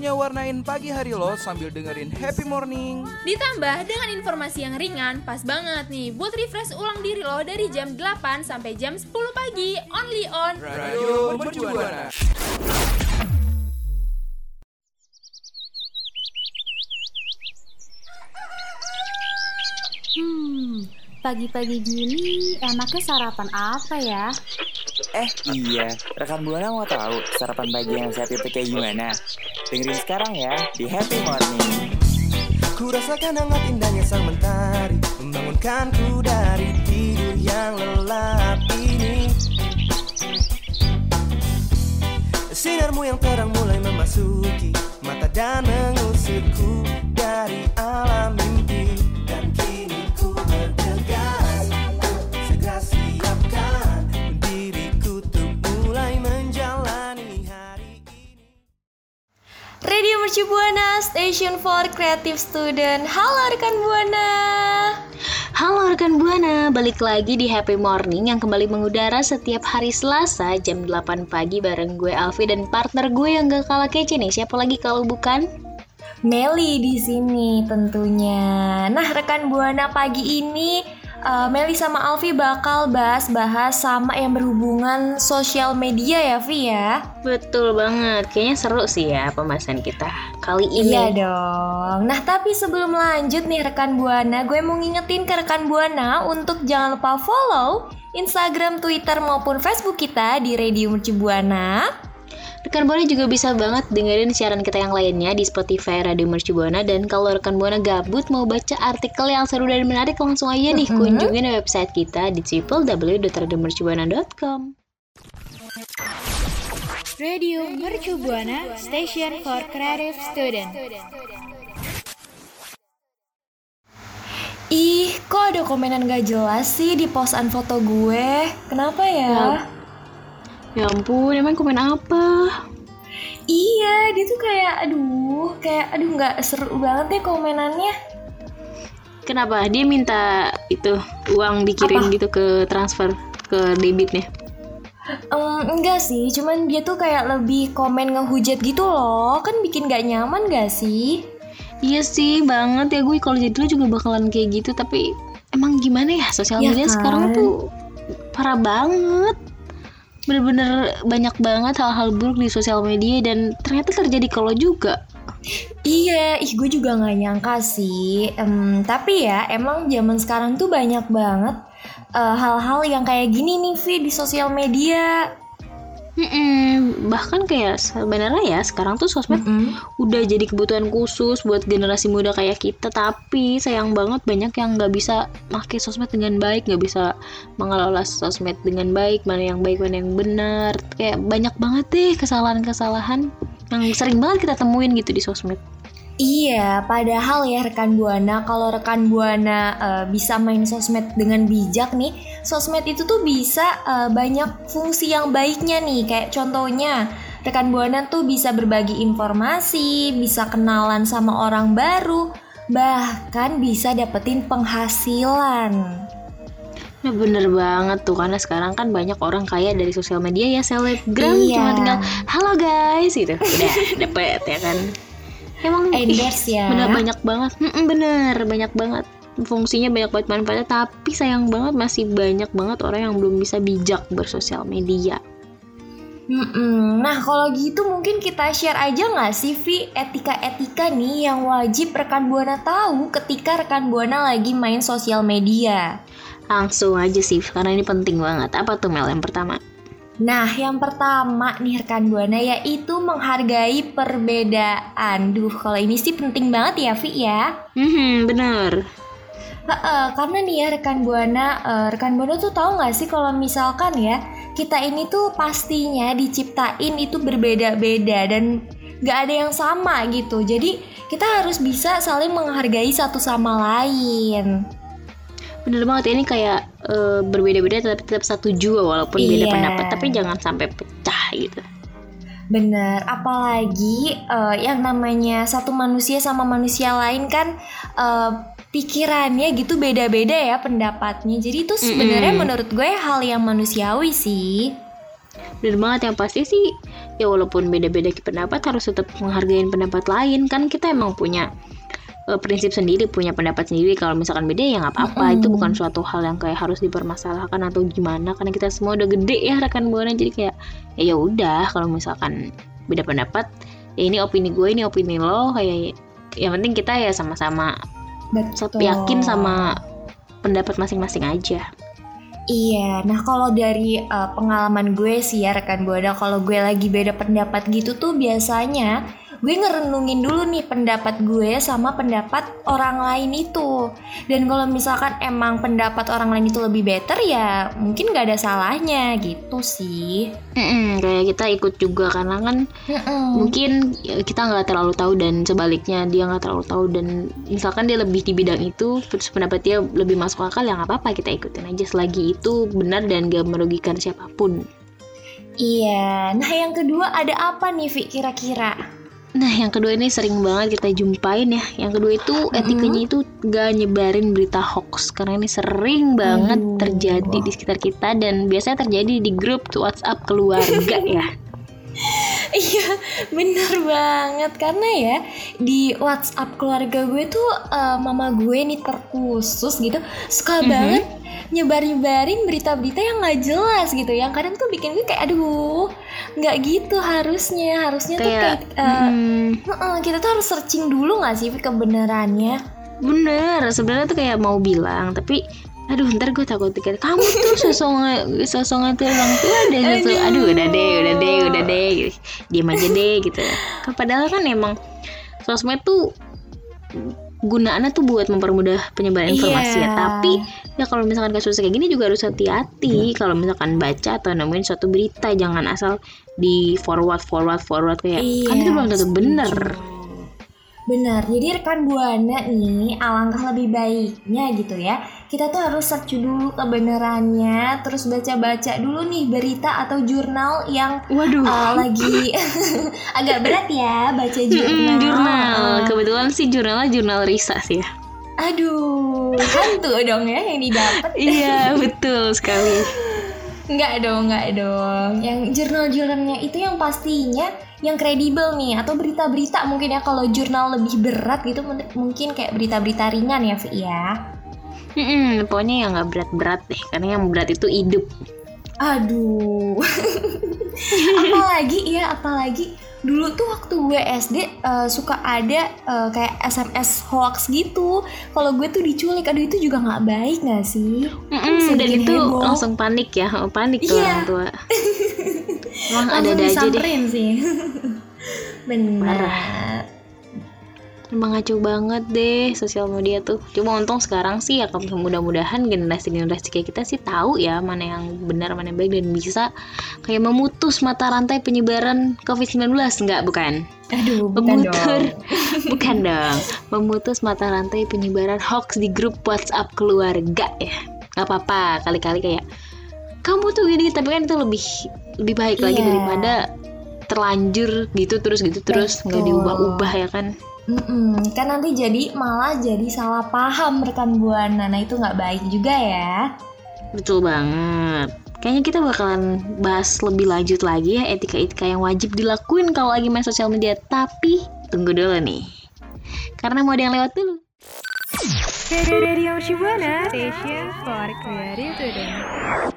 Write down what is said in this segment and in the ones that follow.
waktunya warnain pagi hari lo sambil dengerin happy morning. Ditambah dengan informasi yang ringan, pas banget nih buat refresh ulang diri lo dari jam 8 sampai jam 10 pagi, only on Radio Mercubuana. Hmm, pagi-pagi gini enaknya sarapan apa ya? Eh iya, rekan Buana mau tahu sarapan pagi yang sehat itu kayak gimana? Dengerin sekarang ya di Happy Morning. Ku rasakan hangat indahnya sang mentari Membangunkanku dari tidur yang lelap ini Sinarmu yang terang mulai memasuki Mata dan mengusirku dari alam Mercu Buana, Station for Creative Student. Halo rekan Buana. Halo rekan Buana, balik lagi di Happy Morning yang kembali mengudara setiap hari Selasa jam 8 pagi bareng gue Alfi dan partner gue yang gak kalah kece nih. Siapa lagi kalau bukan? Meli di sini tentunya. Nah, rekan Buana pagi ini eh, Meli sama Alfi bakal bahas-bahas sama yang berhubungan sosial media ya, Vi ya. Betul banget, kayaknya seru sih ya pembahasan kita kali ini. Iya dong. Nah, tapi sebelum lanjut nih rekan Buana, gue mau ngingetin ke rekan Buana untuk jangan lupa follow Instagram, Twitter maupun Facebook kita di Radio Mercu Buana. Rekan Buana juga bisa banget dengerin siaran kita yang lainnya di Spotify Radio Mercu Buana dan kalau rekan Buana gabut mau baca artikel yang seru dan menarik langsung aja nih kunjungin website kita di www.radiomercubuana.com. Radio Mercu Buana, Station for Creative Student. Ih, kok ada komenan gak jelas sih di postan foto gue? Kenapa ya? Ya ampun, emang komen apa? Iya, dia tuh kayak aduh, kayak aduh nggak seru banget ya komenannya. Kenapa? Dia minta itu uang dikirim Apa? gitu ke transfer ke debitnya. Em, enggak sih, cuman dia tuh kayak lebih komen ngehujat gitu loh. Kan bikin gak nyaman gak sih? Iya sih banget ya gue kalau jadi lu juga bakalan kayak gitu tapi emang gimana ya sosial Ya media kan? sekarang tuh parah banget bener-bener banyak banget hal-hal buruk di sosial media dan ternyata terjadi kalau juga Iya, ih gue juga nggak nyangka sih. Em, tapi ya emang zaman sekarang tuh banyak banget eh, hal-hal yang kayak gini nih Vi di sosial media. Mm-mm, bahkan kayak sebenarnya ya sekarang tuh sosmed Mm-mm. udah jadi kebutuhan khusus buat generasi muda kayak kita. Tapi sayang banget banyak yang nggak bisa pakai sosmed dengan baik nggak bisa mengelola sosmed dengan baik mana yang baik mana yang benar. Kayak banyak banget deh kesalahan-kesalahan yang sering banget kita temuin gitu di sosmed Iya, padahal ya rekan Buana, kalau rekan Buana eh, bisa main sosmed dengan bijak nih, sosmed itu tuh bisa eh, banyak fungsi yang baiknya nih. Kayak contohnya, rekan Buana tuh bisa berbagi informasi, bisa kenalan sama orang baru, bahkan bisa dapetin penghasilan. Nah bener banget tuh karena sekarang kan banyak orang kaya dari sosial media ya selebgram Iya. cuma tinggal halo guys gitu udah dapet ya kan emang ih, Endorse ya. bener banyak banget Mm-mm, bener banyak banget fungsinya banyak banget manfaatnya tapi sayang banget masih banyak banget orang yang belum bisa bijak bersosial media Mm-mm. Nah kalau gitu mungkin kita share aja nggak sih Vi etika-etika nih yang wajib rekan Buana tahu ketika rekan Buana lagi main sosial media. langsung aja sih karena ini penting banget apa tuh Mel yang pertama Nah yang pertama nih rekan Buana yaitu menghargai perbedaan. Duh kalau ini sih penting banget ya Vi ya. hmm bener Ha-ha, karena nih ya rekan buana, uh, rekan buana tuh tahu nggak sih kalau misalkan ya kita ini tuh pastinya diciptain itu berbeda-beda dan nggak ada yang sama gitu. Jadi kita harus bisa saling menghargai satu sama lain. Bener banget ini kayak uh, berbeda-beda tapi tetap satu juga walaupun beda Iya. pendapat tapi jangan sampai pecah gitu. Bener, apalagi uh, yang namanya satu manusia sama manusia lain kan uh, pikirannya gitu beda-beda ya pendapatnya. Jadi itu sebenarnya Mm-mm. menurut gue hal yang manusiawi sih. Bener banget yang pasti sih ya walaupun beda-beda pendapat harus tetap menghargai pendapat lain kan kita emang punya eh, prinsip sendiri punya pendapat sendiri. Kalau misalkan beda ya nggak apa-apa. Itu bukan suatu hal yang kayak harus dipermasalahkan atau gimana. Karena kita semua udah gede ya rekan buana jadi kayak ya ya udah. Kalau misalkan beda pendapat ya ini opini gue ini opini lo. Kayak yang penting kita ya sama-sama yakin sama pendapat masing-masing aja. Iya, nah kalau dari uh, pengalaman gue sih ya rekan buana, kalau gue lagi beda pendapat gitu tuh biasanya gue ngerenungin dulu nih pendapat gue sama pendapat orang lain itu. Dan kalau misalkan emang pendapat orang lain itu lebih better ya mungkin gak ada salahnya gitu sih. Mm-mm, kayak kita ikut juga karena kan Mm-mm. mungkin kita nggak terlalu tahu dan sebaliknya dia nggak terlalu tahu dan misalkan dia lebih di bidang itu terus pendapat dia lebih masuk akal ya nggak apa-apa kita ikutin aja selagi itu benar dan gak merugikan siapa pun Iya, nah yang kedua ada apa nih Vi kira-kira? Nah yang kedua ini sering banget kita jumpain ya. Yang kedua itu etikanya itu gak nyebarin berita hoax. Karena ini sering banget terjadi di sekitar kita dan biasanya terjadi di grup WhatsApp keluarga ya Iya, bener banget karena ya di WhatsApp keluarga gue tuh eh, mama gue nih terkhusus gitu suka Mhm. banget nyebar-nyebarin berita-berita yang nggak jelas gitu. Yang kadang tuh bikin gue kayak aduh nggak gitu harusnya harusnya tuh kayak kayak eh, mm, heeh, kita tuh harus searching dulu nggak sih kebenarannya? Bener, sebenarnya tuh kayak mau bilang, tapi aduh ntar gue takut dikira kamu tuh sosok nge- sosok ngatur orang tua deh sosok aduh. Udah deh udah deh udah deh gitu. diam aja deh gitu. Kan padahal kan emang sosmed tuh gunaannya tuh buat mempermudah penyebaran informasi ya. Iya. tapi ya kalau misalkan kasus kayak gini juga harus hati-hati. Kalau misalkan baca atau nemuin suatu berita jangan asal di forward forward forward kayak kan itu belum tentu bener. Benar, jadi rekan buana nih alangkah lebih baiknya gitu ya Kita tuh harus search dulu kebenarannya Terus baca-baca dulu nih berita atau jurnal yang waduh uh, lagi agak berat ya baca jurnal jurnal. Uh, Kebetulan sih jurnalnya jurnal Risa sih ya. Aduh, hantu dong ya yang didapat iya, betul sekali. Enggak dong, enggak dong Yang jurnal-jurnalnya itu yang pastinya yang kredibel nih Atau berita-berita mungkin ya Kalau jurnal lebih berat gitu Mungkin kayak berita-berita ringan ya Vi ya Mm-mm, pokoknya yang nggak berat-berat deh, karena yang berat itu hidup. Aduh. apalagi ya, apalagi dulu tuh waktu gue SD eh, suka ada eh, kayak SMS hoax gitu. Kalau gue tuh diculik, aduh itu juga nggak baik nggak sih? Mm-mm, dan itu heboh. langsung panik ya, oh, panik tuh Iya. orang tua. Emang ada-ada aja deh. sih. Benar. Emang ngaco banget deh sosial media tuh. Cuma untung sekarang sih ya kalau mudah-mudahan generasi-generasi kayak kita sih tahu ya mana yang benar mana yang baik dan bisa kayak memutus mata rantai penyebaran COVID-19 enggak bukan? Aduh, bukan memutar dong. bukan dong memutus mata rantai penyebaran hoax di grup WhatsApp keluarga ya nggak apa-apa kali-kali kayak kamu tuh gini tapi kan itu lebih lebih baik lagi Iya. daripada terlanjur gitu terus gitu terus nggak diubah-ubah ya kan Mm-mm, kan nanti jadi malah jadi salah paham rekan buana. Nah itu nggak baik juga ya. betul banget kayaknya kita bakalan bahas lebih lanjut lagi ya etika-etika yang wajib dilakuin kalau lagi main sosial media tapi tunggu dulu nih karena mau ada yang lewat dulu Radio Shibuana Station for Creative Student.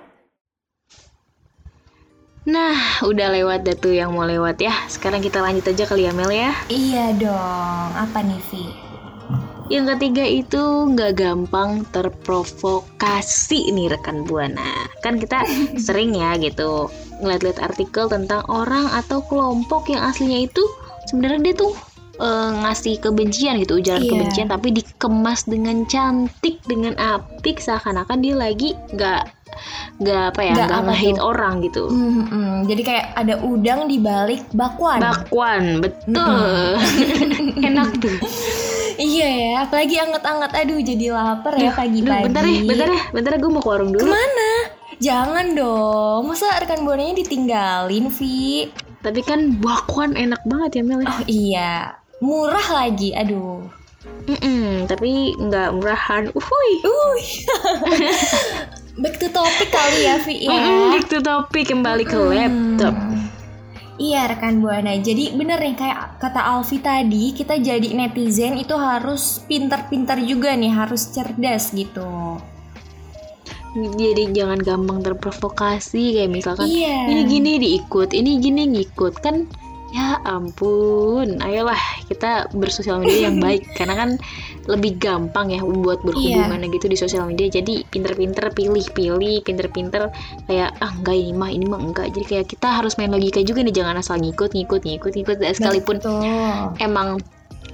Nah, udah lewat dah tuh yang mau lewat ya. Sekarang kita lanjut aja kali ya Mel ya. Iya dong. Apa nih Vi? Yang ketiga itu nggak gampang terprovokasi nih rekan buana. Kan kita sering ya gitu ngeliat-liat artikel tentang orang atau kelompok yang aslinya itu sebenarnya dia tuh eh, ngasih kebencian gitu ujaran Iya. kebencian tapi dikemas dengan cantik dengan apik seakan-akan dia lagi nggak nggak apa ya Nggak tuh? orang gitu Hmm, hmm. Jadi kayak ada udang di balik bakwan. bakwan betul enak tuh iya ya, apalagi anget-anget. Aduh, jadi lapar ya pagi-pagi. bentar ya bentar ya bentar ya gue mau ke warung dulu Ke mana? Jangan dong. Masa rekan buananya ditinggalin, Vi? tapi kan bakwan enak banget ya Mel ya. Oh iya, murah lagi. Aduh. Mm-mm, tapi nggak murahan uhuy Uh. Back to topic kali ya, Vi ya. Mm-mm, back to topik kembali ke laptop Iya rekan buana. Jadi bener nih kayak kata Alfi tadi, kita jadi netizen itu harus pinter-pinter juga nih, harus cerdas gitu. jadi jangan gampang terprovokasi kayak misalkan Iya. ini gini diikut ini gini ngikut kan ya ampun ayolah kita bersosial media yang baik. Karena kan lebih gampang ya buat berhubungan gitu di sosial media. Jadi pinter-pinter pilih-pilih pinter-pinter kayak ah enggak ini mah ini mah enggak. Jadi kayak kita harus main logika juga nih jangan asal ngikut ngikut ngikut ngikut. Sekalipun Betul. emang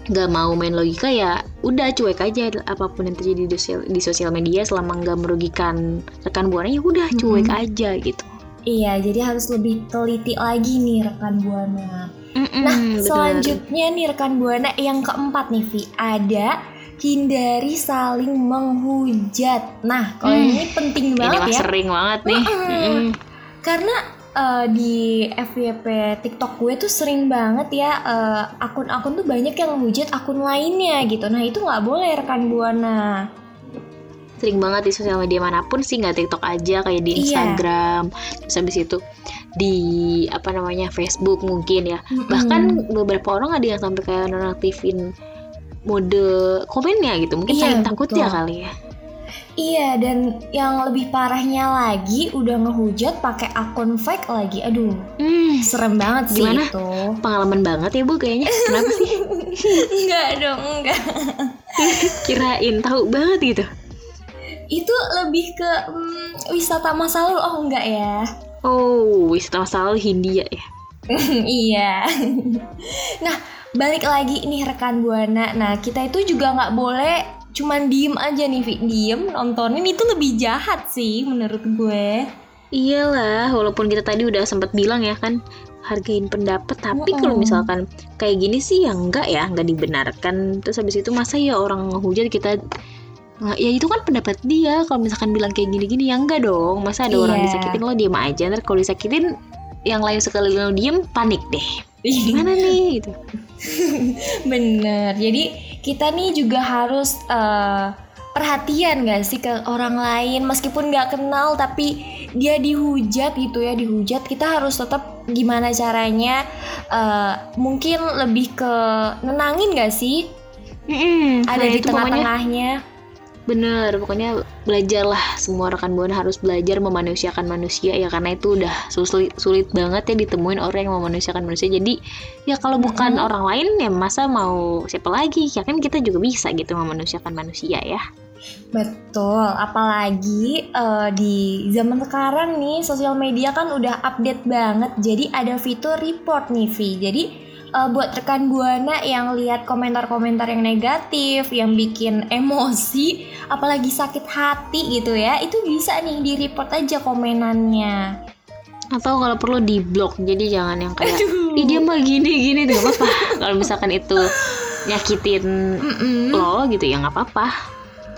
nggak mau main logika ya udah cuek aja apa pun yang terjadi di sosial, di sosial media. Selama nggak merugikan rekan buana ya udah cuek aja gitu Iya, jadi harus lebih teliti lagi nih rekan buana. Mm-mm, Nah, bener. selanjutnya nih rekan buana yang keempat nih Vi, ada hindari saling menghujat. Nah, kalau Hmm. ini penting ini banget mah ya. sering banget nih Mm-mm. Karena eh, di FYP TikTok gue tuh sering banget ya eh, akun-akun tuh banyak yang menghujat akun lainnya gitu. Nah, itu nggak boleh rekan buana. Sering banget di sosial media mana pun sih nggak TikTok aja kayak di Iya. Instagram terus habis itu di apa namanya Facebook mungkin ya Mm-mm. bahkan beberapa orang ada yang sampai kayak nonaktifin mode komennya gitu mungkin Iya, saking takut betul. ya kali ya Iya, dan yang lebih parahnya lagi udah ngehujat pakai akun fake lagi. Aduh, hmm, serem banget sih Gimana? itu. pengalaman banget ya bu kayaknya kenapa sih enggak dong, enggak. kirain tahu banget gitu Itu lebih ke hmm, wisata masa lalu. Oh, enggak ya. oh wisata masa lalu Hindia ya iya. nah, balik lagi nih rekan Buana. Nah, kita itu juga nggak boleh cuman diem aja nih, Vi. Diem nontonin itu lebih jahat sih menurut gue. Iyalah, walaupun kita tadi udah sempat bilang ya kan hargain pendapat, tapi kalau misalkan kayak gini sih ya enggak ya, enggak dibenarkan. Terus habis itu masa ya orang ngehujat kita nggak ya itu kan pendapat dia. Kalau misalkan bilang kayak gini-gini ya enggak dong. Masa ada orang Iya. disakitin lo diem aja, ntar kalau disakitin yang lain sekali lo diem panik deh. Gimana nih gitu. Bener. Jadi kita nih juga harus eh, perhatian gak sih ke orang lain meskipun nggak kenal tapi dia dihujat gitu ya dihujat kita harus tetap gimana caranya eh, mungkin lebih ke nenangin gak sih Mm-mm, ada nah di itu pokoknya tengah-tengahnya Bener, pokoknya belajarlah semua rekan buana harus belajar memanusiakan manusia ya karena itu udah sulit sulit banget ya ditemuin orang yang memanusiakan manusia. Jadi ya kalau bukan orang lain ya masa mau siapa lagi? Ya kan kita juga bisa gitu memanusiakan manusia ya. Betul, apalagi eh, di zaman sekarang nih sosial media kan udah update banget. Jadi ada fitur report nih, Vi. Jadi eh, buat rekan buana yang lihat komentar-komentar yang negatif, yang bikin emosi, apalagi sakit hati gitu ya, itu bisa nih di report aja komenannya. Atau kalau perlu di blok. Jadi jangan yang kayak Ih dia mah gini gini tuh gak apa-apa. kalau misalkan itu nyakitin Mm-mm. lo gitu ya nggak apa-apa.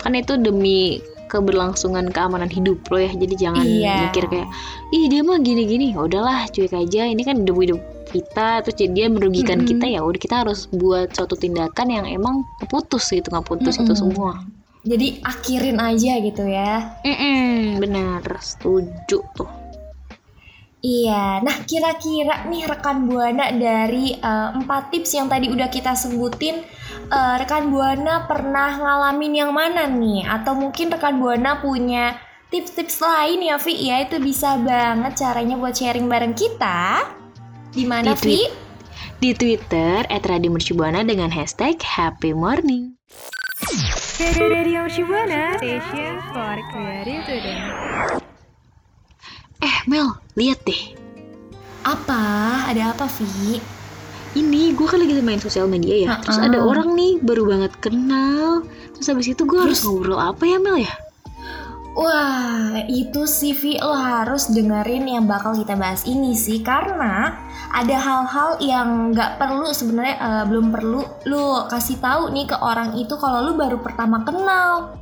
Kan itu demi keberlangsungan keamanan hidup lo ya. Jadi jangan Iya. mikir kayak ih dia mah gini-gini. Ya udahlah cuek aja. Ini kan hidup hidup kita terus jadi dia merugikan Mm-mm. kita ya udah kita harus buat suatu tindakan yang emang ngeputus gitu ngeputus itu Mm-mm. semua. Jadi akhirin aja gitu ya. Mm-mm, benar setuju tuh. Iya, nah kira-kira nih rekan buana dari eh, empat tips yang tadi udah kita sebutin, eh, rekan buana pernah ngalamin yang mana nih? Atau mungkin rekan buana punya tips-tips lain ya, Vi? Ya itu bisa banget caranya buat sharing bareng kita. Di mana, Di Vi? Di Twitter @radiomercubuana dengan hashtag Happy Morning. Radio Shibuana Station for Creative Student. Eh Mel, lihat deh. Apa? Ada apa, Vi? ini gue kan lagi main sosial media ya terus ada orang nih baru banget kenal terus habis itu gue harus ngobrol apa ya Mel ya Wah, itu sih Vi lo harus dengerin yang bakal kita bahas ini sih karena ada hal-hal yang nggak perlu sebenarnya eh, belum perlu lu kasih tahu nih ke orang itu kalau lu baru pertama kenal.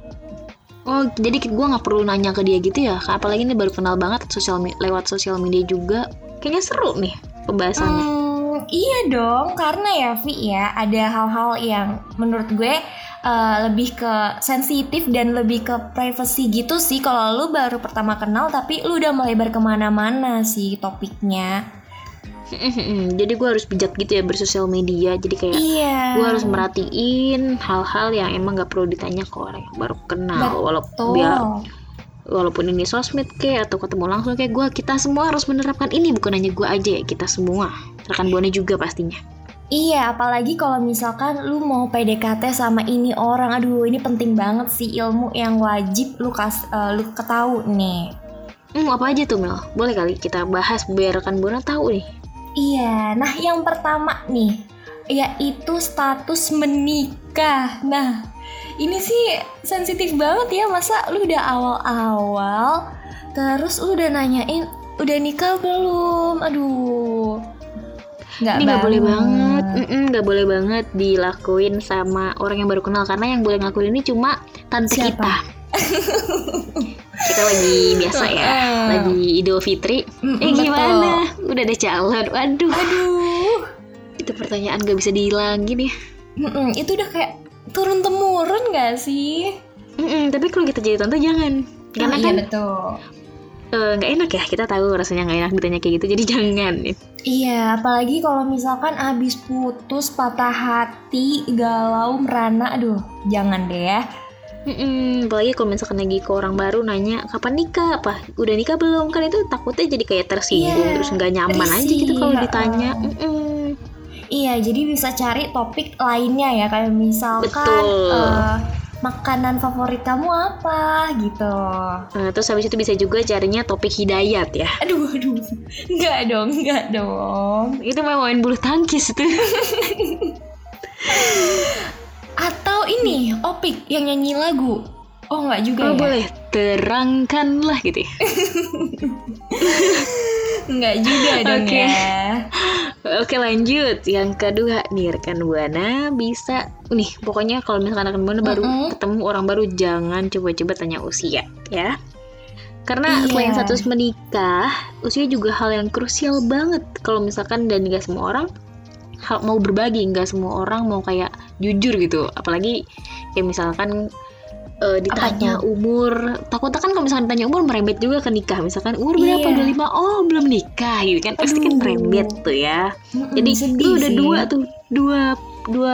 Oh, jadi gue nggak perlu nanya ke dia gitu ya? Apalagi ini baru kenal banget sosial lewat sosial media juga. Kayaknya seru nih pembahasannya. Hmm, iya dong, karena ya Vi ya ada hal-hal yang menurut gue eh, lebih ke sensitif dan lebih ke privacy gitu sih kalau lu baru pertama kenal tapi lu udah melebar ke mana-mana sih topiknya. Jadi gue harus bijak gitu ya bersosial media. Jadi kayak Iya. gue harus merhatiin hal-hal yang emang gak perlu ditanya ke orang yang baru kenal. Walaupun Tuh. biar walaupun ini sosmed kayak atau ketemu langsung kayak gue kita semua harus menerapkan ini bukan hanya gue aja ya kita semua rekan buana juga pastinya Iya, apalagi kalau misalkan lu mau PDKT sama ini orang, aduh ini penting banget sih ilmu yang wajib lu kas, eh, lu ketahui nih. hmm apa aja tuh Mel boleh kali kita bahas biar rekan buana tahu nih Iya, nah yang pertama nih, yaitu status menikah. Nah, ini sih sensitif banget ya, masa lu udah awal-awal, terus lu udah nanyain, udah nikah belum? Aduh, nggak ini nggak boleh banget nggak boleh banget dilakuin sama orang yang baru kenal karena yang boleh ngelakuin ini cuma tante Siapa? kita kita lagi biasa ya Heeh. lagi Idul Fitri Mm-mm, eh betul. gimana udah ada calon waduh Aduh. itu pertanyaan gak bisa dihilangin ya Mm-mm, itu udah kayak turun temurun gak sih? Mm-mm, tapi kalau kita jadi tante jangan karena Oh, kan iya betul. eh, nggak enak ya kita tahu rasanya nggak enak ditanya kayak gitu jadi jangan Iya, apalagi kalau misalkan abis putus, patah hati, galau, merana, aduh, jangan deh ya. Mm-mm, apalagi kalau misalkan lagi ke orang baru nanya kapan nikah? Apa? Udah nikah belum? Kan itu takutnya jadi kayak tersinggung Iya, terus nggak nyaman aja gitu kalau ditanya. Mm-mm. Iya, jadi bisa cari topik lainnya ya, kayak misalkan Betul. eh, makanan favorit kamu apa gitu. Nah, terus habis itu bisa juga carinya topik hidayat ya. Aduh, aduh, nggak dong, nggak dong. itu mau main bulu tangkis tuh Atau ini, opik yang nyanyi lagu. Oh, nggak juga oh ya? boleh terangkanlah gitu ya Nggak juga dong Oke. ya. Oke lanjut yang kedua nih rekan buana bisa nih pokoknya kalau misalkan rekan buana baru Mm-mm. ketemu orang baru jangan coba-coba tanya usia ya karena Iya. selain status menikah usia juga hal yang krusial banget kalau misalkan dan nggak semua orang hal mau berbagi nggak semua orang mau kayak jujur gitu. Apalagi kayak misalkan eh, ditanya umur takutnya kan kalau misalkan ditanya umur merembet juga ke nikah. Misalkan umur berapa? Iya. udah lima? Oh belum nikah gitu kan. Pasti kan merembet tuh ya. Mm-mm, jadi itu udah dua tuh dua dua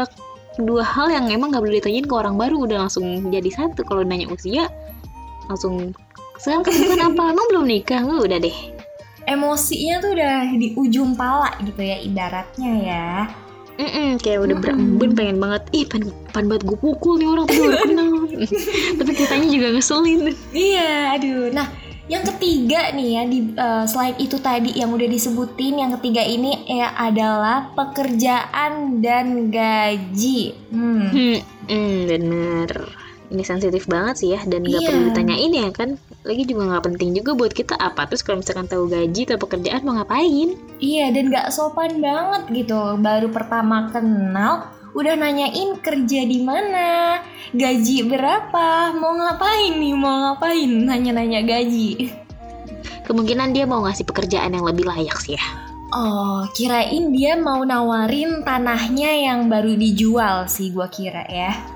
dua hal yang emang gak boleh ditanyain ke orang baru udah langsung jadi satu. Kalau nanya usia langsung sekarang kesibukan apa? Emang belum nikah? Lu udah deh emosinya tuh udah di ujung pala gitu ya ibaratnya ya. Mm-mm, kayak udah berembun pengen banget ih pengen, pengen banget gue pukul nih orang tapi baru kenal. Tapi ceritanya juga ngeselin. Iya aduh. Nah yang ketiga nih ya di eh, selain itu tadi yang udah disebutin yang ketiga ini ya adalah pekerjaan dan gaji. Hmm. hmm, hmm, bener. Ini sensitif banget sih ya dan nggak Iya. perlu ditanyain ya kan lagi juga nggak penting juga buat kita. Apa? Terus kalau misalkan tahu gaji atau pekerjaan mau ngapain? Iya dan gak sopan banget gitu. Baru pertama kenal udah nanyain kerja di mana gaji berapa mau ngapain nih mau ngapain? Nanya-nanya gaji. Kemungkinan dia mau ngasih pekerjaan yang lebih layak sih ya. Oh, kirain dia mau nawarin tanahnya yang baru dijual sih gua kira ya.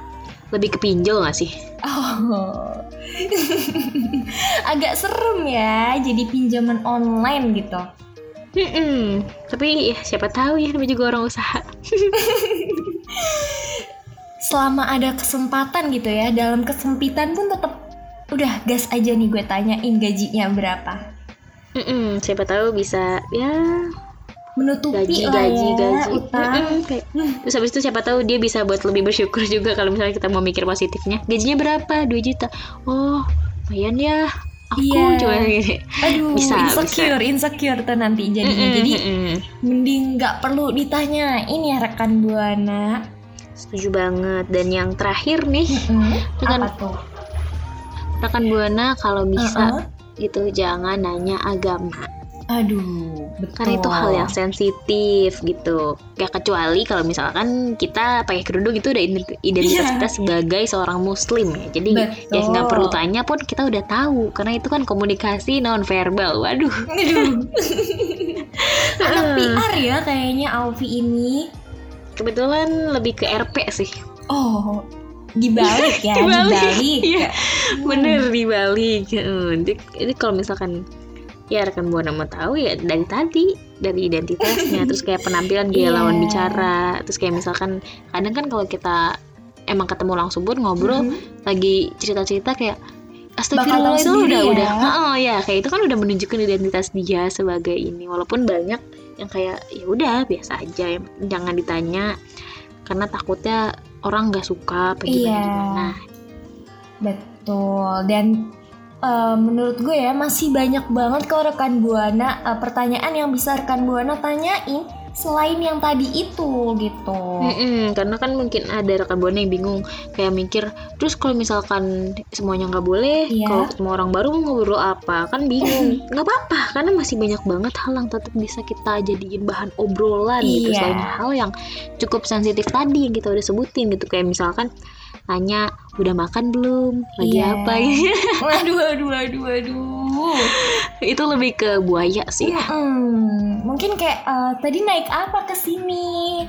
Lebih ke pinjol gak sih Oh. Agak serem ya jadi pinjaman online gitu. Mm-mm. Tapi ya siapa tahu ya namanya juga orang usaha. Selama ada kesempatan gitu ya, dalam kesempitan pun tetap udah gas aja nih gue tanyain gajinya berapa. Mm-mm. Siapa tahu bisa ya Menutupi gaji lah gaji ya gaji. utang. Kayak- Terus habis itu siapa tahu dia bisa buat lebih bersyukur juga kalau misalnya kita mau mikir positifnya. Gajinya berapa? 2 juta. Oh, lumayan ya. aku Iya. cuma gini Aduh, Bisa, insecure, insecure tuh nanti jadinya. Mm-mm, Jadi mm-mm. mending nggak perlu ditanyain ya rekan buana. setuju banget dan yang terakhir nih Mm-mm. Rekan- Apa tuh? rekan buana kalau bisa Uh-uh. gitu jangan nanya agama Aduh, betul. karena itu hal yang sensitif gitu gak kecuali kalau misalkan kita pakai kerudung itu udah ident- identitas Iya. kita sebagai seorang muslim ya jadi Betul. ya nggak perlu tanya pun kita udah tahu karena itu kan komunikasi non verbal waduh Aduh. Anak PR ya kayaknya Alfi ini. kebetulan lebih ke RP sih Oh, dibalik ya, Dibalik, dibalik. iya. bener dibalik jadi, jadi kalau misalkan ya rekan buana mau tahu ya dari tadi dari identitasnya terus kayak penampilan gaya Iya. lawan bicara terus kayak misalkan kadang kan kalau kita emang ketemu langsung pun ngobrol Mhm. lagi cerita-cerita kayak Astagfirullah itu udah ya. udah oh ya kayak itu kan udah menunjukkan identitas dia sebagai ini walaupun banyak yang kayak ya udah biasa aja jangan ditanya karena takutnya orang nggak suka apa gimana Iya. gimana Betul. Dan eh, menurut gue ya masih banyak banget kok rekan buana eh, pertanyaan yang bisa rekan buana tanyain selain yang tadi itu gitu. Mm-mm, karena kan mungkin ada rekan buana yang bingung kayak mikir terus kalau misalkan semuanya nggak boleh Iya. kalau ketemu orang baru mau ngobrol apa kan bingung nggak apa-apa karena masih banyak banget hal yang tetap bisa kita jadiin bahan obrolan gitu Iya. selain hal yang cukup sensitif tadi yang kita udah sebutin gitu kayak misalkan tanya udah makan belum lagi Iya. apa gitu. Waduh, waduh, waduh, waduh. itu lebih ke buaya sih ya Mm-mm. Mungkin kayak eh, tadi naik apa ke sini?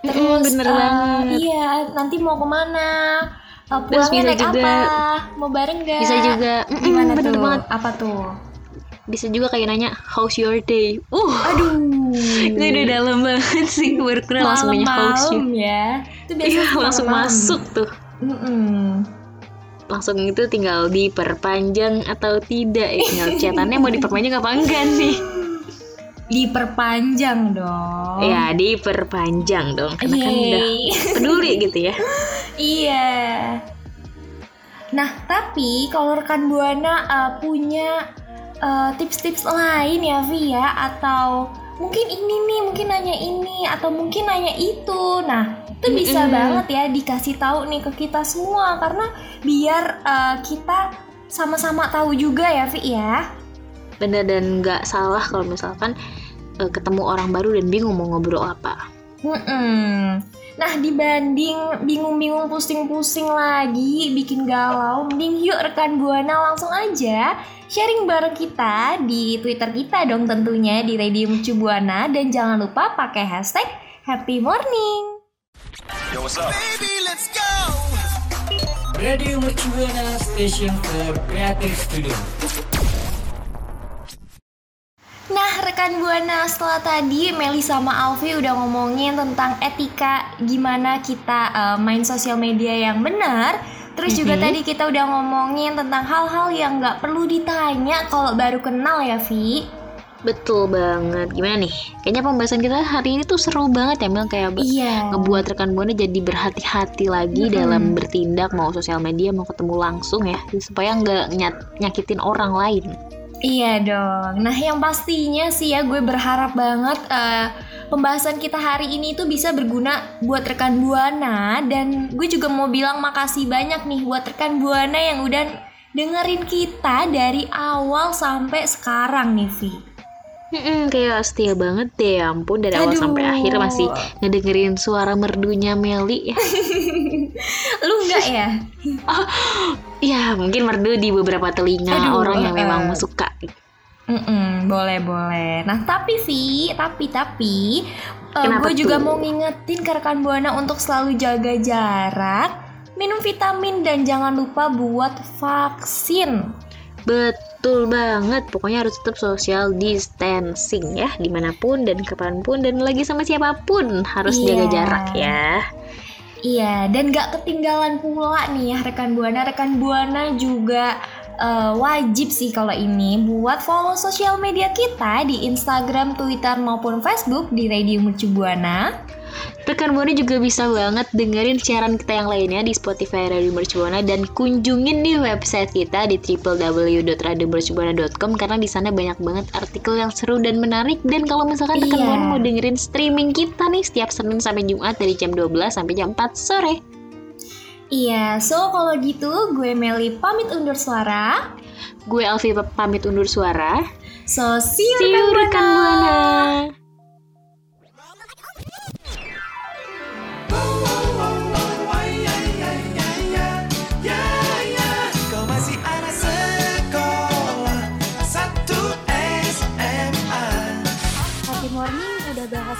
Mm-mm, bener eh, banget. Iya, nanti mau ke mana? Terus pulangnya bisa naik juga- apa? Mau bareng gak? bisa juga mm-mm, Gimana bener tuh? banget Apa tuh? Bisa juga kayak nanya how's your day uh Aduh. Itu udah dalam banget sih baru kenal langsung nanya how's you ya. Itu biasanya Iya langsung malam-malam. masuk tuh Mm-mm. Langsung itu tinggal diperpanjang atau tidak ya Tinggal chatannya mau diperpanjang apa enggak nih Diperpanjang dong. Ya diperpanjang dong Karena kan udah Yeay. peduli gitu ya Iya. Nah, tapi kalau rekan Buana uh, punya uh, tips-tips lain ya, Vi ya, atau mungkin ini nih, mungkin nanya ini, atau mungkin nanya itu. Nah, itu bisa Mm-mm. banget ya dikasih tahu nih ke kita semua karena biar uh, kita sama-sama tahu juga ya, Vi ya. Bener dan nggak salah kalau misalkan eh, ketemu orang baru dan bingung mau ngobrol apa Mm-mm. Nah dibanding bingung-bingung pusing-pusing lagi bikin galau Mending yuk rekan Buana langsung aja sharing bareng kita di Twitter kita dong tentunya di Radio Mercu Buana. Dan jangan lupa pakai hashtag Happy Morning. Radio Mercubuana Station for Creative Studio. Rekan Buana setelah tadi Meli sama Alfi udah ngomongin tentang etika gimana kita eh, main sosial media yang benar Terus juga Mhm. tadi kita udah ngomongin tentang hal-hal yang nggak perlu ditanya kalau baru kenal ya Vi Betul banget Gimana nih? Kayaknya pembahasan kita hari ini tuh seru banget ya Mel Kayak Iya ngebuat rekan buana jadi berhati-hati lagi Mm-mm. dalam bertindak mau sosial media mau ketemu langsung ya supaya nggak nyakitin orang lain Iya dong. Nah, yang pastinya sih ya gue berharap banget eh, pembahasan kita hari ini tuh bisa berguna buat rekan Buana dan gue juga mau bilang makasih banyak nih buat rekan Buana yang udah dengerin kita dari awal sampai sekarang nih Vi. Mm-mm, kayak setia banget deh ya ampun dari awal Aduh. sampai akhir masih ngedengerin suara merdunya Meli ya Lu enggak ya? ya mungkin merdu di beberapa telinga Aduh, orang yang eh. memang suka Mm-mm, boleh boleh. Nah tapi Vi, tapi tapi eh, Kenapa gue juga mau ngingetin ke rekan buana untuk selalu jaga jarak, minum vitamin dan jangan lupa buat vaksin. betul banget pokoknya harus tetap social distancing ya di mana pun dan kapan pun dan lagi sama siapa pun harus Iya. jaga jarak ya Iya, dan gak ketinggalan pula nih ya rekan buana, rekan buana juga eh, wajib sih kalau ini buat follow sosial media kita di Instagram, Twitter maupun Facebook di Radio Mercu Buana. Rekan Buana juga bisa banget dengerin siaran kita yang lainnya di Spotify Radio Mercubuana dan kunjungin di website kita di www.radiomercubuana.com karena di sana banyak banget artikel yang seru dan menarik dan kalau misalkan rekan. Buana mau dengerin streaming kita nih setiap Senin sampai Jumat dari jam 12 sampai jam 4 sore. Iya, so kalau gitu gue Meli pamit undur suara. Gue Alfi pamit undur suara. So, see you, See you rekan Buana. Kau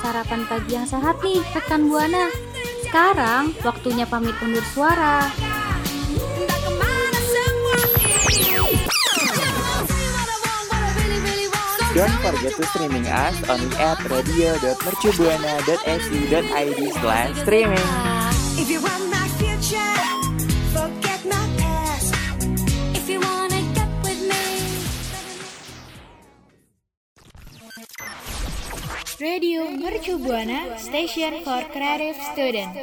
sarapan pagi yang sehat nih, rekan Buana. Sekarang waktunya pamit undur suara. Don't forget to streaming us on at radio.mercubuana.su.id slash streaming. Radio Mercu Buana Station for Creative Student.